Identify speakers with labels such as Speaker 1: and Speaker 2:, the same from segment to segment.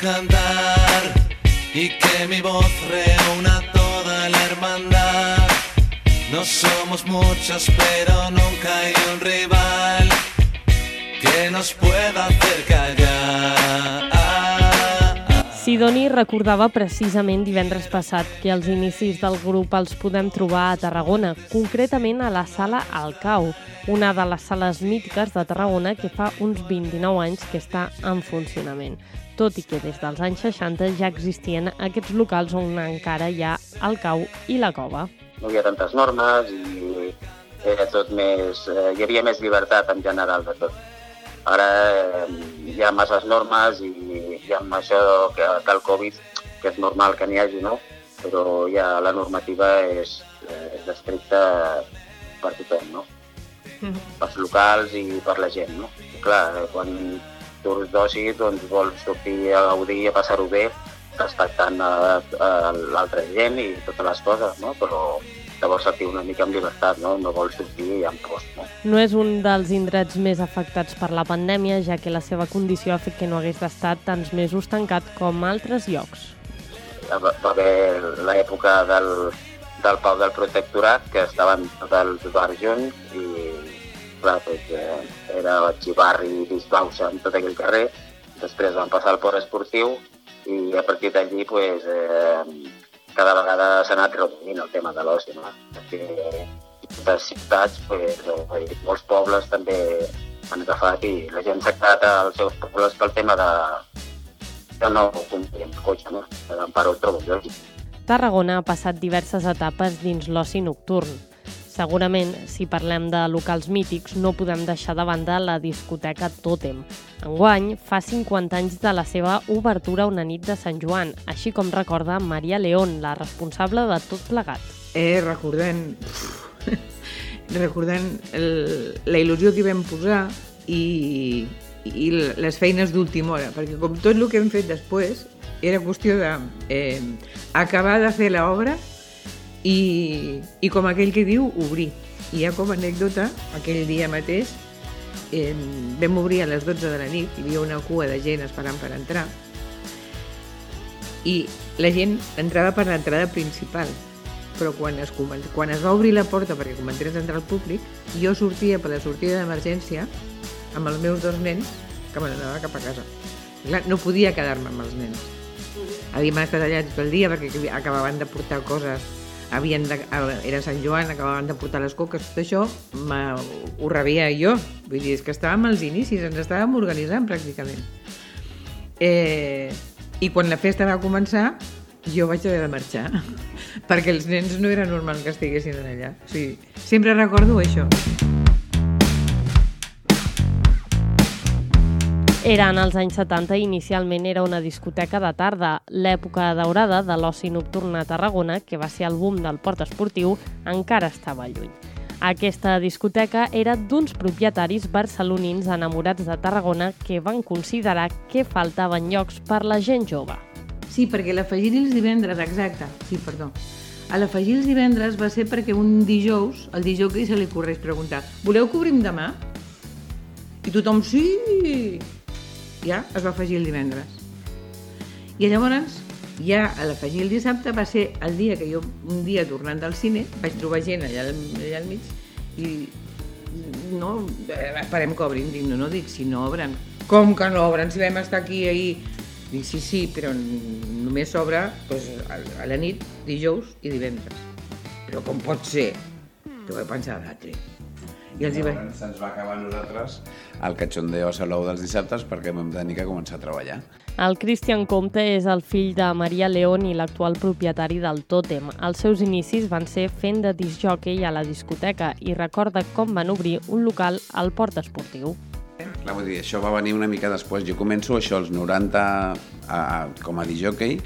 Speaker 1: cantar y que mi voz reúna toda la hermandad. No somos muchos, pero nunca hay un rival que nos pueda hacer callar.
Speaker 2: Sidoni recordava precisament divendres passat que els inicis del grup els podem trobar a Tarragona, concretament a la sala Alcau, una de les sales mítiques de Tarragona que fa uns 29 anys que està en funcionament, tot i que des dels anys 60 ja existien aquests locals on encara hi ha el cau i la cova.
Speaker 3: No hi ha tantes normes i era tot més... Eh, hi havia més llibertat en general de tot. Ara eh, hi ha masses normes i i amb això que, que el Covid, que és normal que n'hi hagi, no? però ja la normativa és, eh, és estricta per tothom, no? Mm pels locals i per la gent. No? I clar, eh, quan surts d'oci doncs vols sortir a gaudir, a passar-ho bé, respectant l'altra gent i totes les coses, no? però te vols sentir una mica amb llibertat, no? No vols sortir amb post, no?
Speaker 2: No és un dels indrets més afectats per la pandèmia, ja que la seva condició ha fet que no hagués d'estar tants mesos tancat com altres llocs.
Speaker 3: Va, va haver l'època del, del Pau del Protectorat, que estaven tots els bars junts i clar, doncs, eh, era xivarri i disbauxa en tot aquell carrer. Després van passar al port esportiu i a partir d'allí pues, eh, cada vegada s'ha anat reduint el tema de l'oci, no? De ciutats, pues, molts pobles també han agafat i la gent s'ha quedat als seus pobles pel tema de, de no complir amb cotxe, no? L'emparo ho trobo lògic.
Speaker 2: Tarragona ha passat diverses etapes dins l'oci nocturn. Segurament, si parlem de locals mítics, no podem deixar de banda la discoteca Tòtem. Enguany, fa 50 anys de la seva obertura una nit de Sant Joan, així com recorda Maria León, la responsable de tot plegat.
Speaker 4: Eh, recordant, recordant el, la il·lusió que vam posar i, i les feines d'última hora, perquè com tot el que hem fet després, era qüestió de eh, de fer l'obra i, i com aquell que diu, obrir. I ja com a anècdota, aquell dia mateix eh, vam obrir a les 12 de la nit, hi havia una cua de gent esperant per entrar, i la gent entrava per l'entrada principal, però quan es, quan es va obrir la porta perquè comentés a entrar al públic, jo sortia per la sortida d'emergència amb els meus dos nens que me n'anava cap a casa. Clar, no podia quedar-me amb els nens. Havíem estat allà pel dia perquè acabaven de portar coses havien de, era Sant Joan, acabaven de portar les coques, tot això ho rebia jo. Vull dir, és que estàvem als inicis, ens estàvem organitzant pràcticament. Eh, I quan la festa va començar, jo vaig haver de marxar, perquè els nens no era normal que estiguessin allà. O sigui, sempre recordo això.
Speaker 2: Era en els anys 70 i inicialment era una discoteca de tarda. L'època daurada de l'oci nocturn a Tarragona, que va ser el boom del port esportiu, encara estava lluny. Aquesta discoteca era d'uns propietaris barcelonins enamorats de Tarragona que van considerar que faltaven llocs per la gent jove.
Speaker 4: Sí, perquè l'afegir els divendres, exacte, sí, perdó. A l'afegir els divendres va ser perquè un dijous, el dijous que se li correix preguntar voleu que obrim demà? I tothom, sí! Ja es va afegir el divendres. I llavors, ja a l'afegir el dissabte va ser el dia que jo, un dia tornant del cine, vaig trobar gent allà, allà al mig i no, esperem que obrin. Dic, no, no, dic, si no obren. Com que no obren? Si vam estar aquí ahir... Dic, sí, sí, però només s'obre doncs, a la nit, dijous i divendres. Però com pot ser? Que vaig pensar l'altre.
Speaker 5: I els hi va... Se'ns va acabar a nosaltres el catxondeo a Salou dels dissabtes perquè vam tenir que començar a treballar.
Speaker 2: El Christian Comte és el fill de Maria León i l'actual propietari del Tòtem. Els seus inicis van ser fent de disjockey a la discoteca i recorda com van obrir un local al port esportiu.
Speaker 5: Clar, vull dir, això va venir una mica després. Jo començo això als 90 a, a, com a disjockey,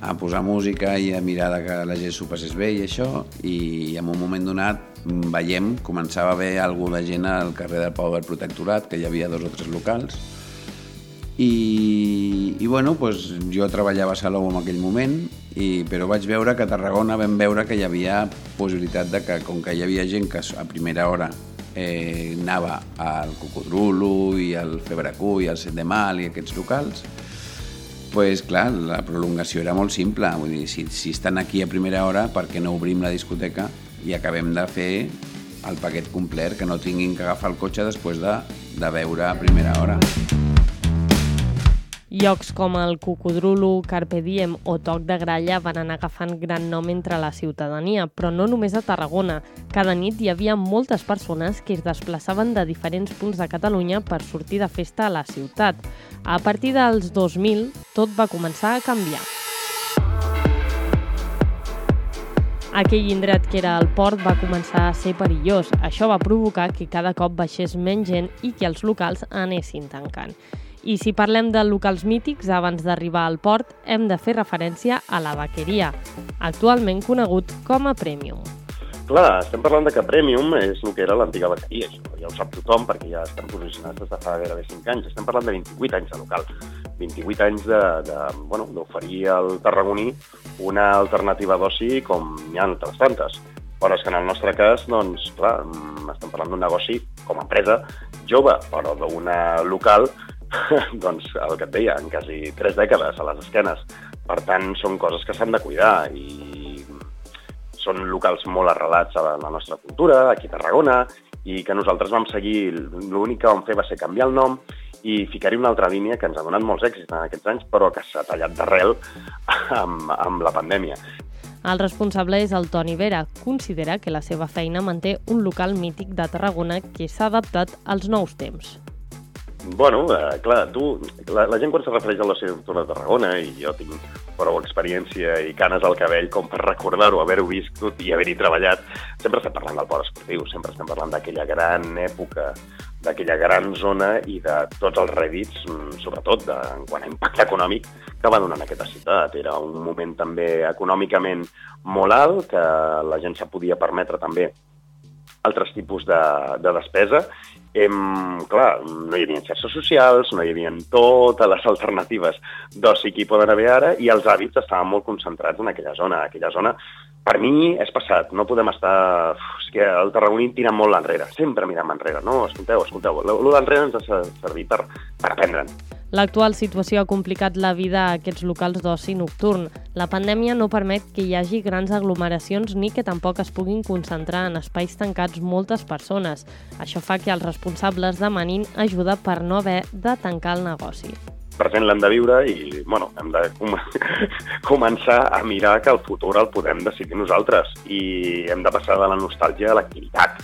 Speaker 5: a posar música i a mirar que la gent s'ho passés bé i això, i en un moment donat veiem, començava a haver algú de gent al carrer del Pau del Protectorat, que hi havia dos o tres locals, i, i bueno, doncs, jo treballava a Salou en aquell moment, i, però vaig veure que a Tarragona vam veure que hi havia possibilitat de que, com que hi havia gent que a primera hora eh, anava al Cocodrulo i al Febracú i al Set de Mal i aquests locals, pues, clar, la prolongació era molt simple. Vull dir, si, si estan aquí a primera hora, per què no obrim la discoteca i acabem de fer el paquet complet, que no tinguin que agafar el cotxe després de, de veure a primera hora.
Speaker 2: Llocs com el Cucudrulo, Carpe Diem o Toc de Gralla van anar agafant gran nom entre la ciutadania, però no només a Tarragona. Cada nit hi havia moltes persones que es desplaçaven de diferents punts de Catalunya per sortir de festa a la ciutat. A partir dels 2000, tot va començar a canviar. Aquell indret que era el port va començar a ser perillós. Això va provocar que cada cop baixés menys gent i que els locals anessin tancant. I si parlem de locals mítics, abans d'arribar al port, hem de fer referència a la vaqueria, actualment conegut com a Premium.
Speaker 6: Clar, estem parlant de que Premium és el que era l'antiga vaqueria, això ja ho sap tothom perquè ja estem posicionats des de fa gairebé 5 anys. Estem parlant de 28 anys de local, 28 anys d'oferir bueno, al tarragoní una alternativa d'oci com n'hi ha altres tantes. Però és que en el nostre cas, doncs, clar, mm, estem parlant d'un negoci com a empresa jove, però d'una local doncs el que et deia, en quasi tres dècades a les esquenes. Per tant, són coses que s'han de cuidar i són locals molt arrelats a la nostra cultura, aquí a Tarragona, i que nosaltres vam seguir, l'únic que vam fer va ser canviar el nom i ficar-hi una altra línia que ens ha donat molts èxits en aquests anys, però que s'ha tallat d'arrel amb, amb la pandèmia.
Speaker 2: El responsable és el Toni Vera. Considera que la seva feina manté un local mític de Tarragona que s'ha adaptat als nous temps.
Speaker 6: Bueno, eh, clar, tu, la, la gent quan se refereix a la ciutat de Tarragona, i jo tinc prou experiència i canes al cabell com per recordar-ho, haver-ho viscut i haver-hi treballat, sempre estem parlant del port esportiu, sempre estem parlant d'aquella gran època, d'aquella gran zona i de tots els rèdits, mm, sobretot de, en quant a impacte econòmic, que va donar en aquesta ciutat. Era un moment també econòmicament molt alt, que la gent se podia permetre també altres tipus de, de despesa. Hem, clar, no hi havia xarxes socials, no hi havia totes les alternatives d'oci que hi poden haver ara i els hàbits estaven molt concentrats en aquella zona. Aquella zona, per mi, és passat. No podem estar... És que el tarragoní tira molt enrere. Sempre mirem enrere. No, escolteu, escolteu. Lo d'enrere ens ha de servir per, per aprendre'n.
Speaker 2: L'actual situació ha complicat la vida a aquests locals d'oci nocturn. La pandèmia no permet que hi hagi grans aglomeracions ni que tampoc es puguin concentrar en espais tancats moltes persones. Això fa que els responsables demanin ajuda per no haver de tancar el negoci
Speaker 6: present l'hem de viure i bueno, hem de com començar a mirar que el futur el podem decidir nosaltres i hem de passar de la nostàlgia a l'activitat.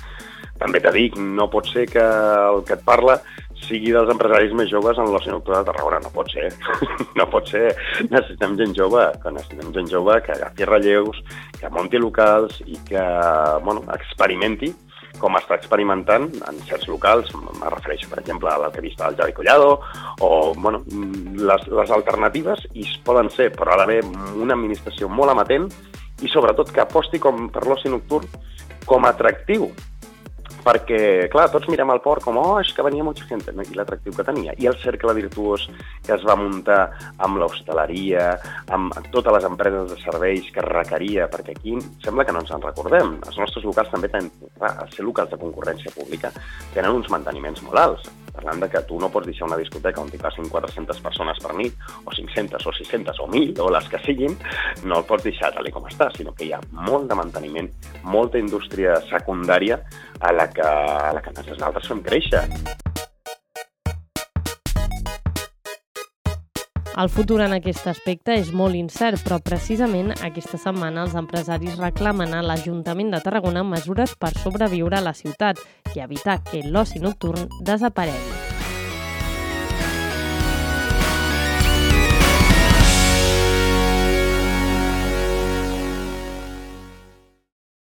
Speaker 6: També te dic, no pot ser que el que et parla sigui dels empresaris més joves en l'oci nocturn de Tarragona. No pot ser. no pot ser. Necessitem gent jove, que necessitem gent jove que agafi relleus, que munti locals i que bueno, experimenti com està experimentant en certs locals, me refereixo, per exemple, a l'alquerista del Javi Collado, o, bueno, les, les alternatives hi poden ser, però ha d'haver una administració molt amatent i, sobretot, que aposti com per l'oci nocturn com a atractiu perquè, clar, tots mirem el port com, oh, és que venia molta gent, no? i l'atractiu que tenia, i el cercle virtuós que es va muntar amb l'hostaleria, amb totes les empreses de serveis que requeria, perquè aquí sembla que no ens en recordem. Els nostres locals també tenen, clar, ser locals de concurrència pública, tenen uns manteniments molt alts. Parlant de que tu no pots deixar una discoteca on hi passin 400 persones per nit, o 500, o 600, o 1.000, o les que siguin, no el pots deixar tal com està, sinó que hi ha molt de manteniment, molta indústria secundària a la que, la que nosaltres fem créixer.
Speaker 2: El futur en aquest aspecte és molt incert, però precisament aquesta setmana els empresaris reclamen a l'Ajuntament de Tarragona mesures per sobreviure a la ciutat i evitar que l'oci nocturn desaparegui.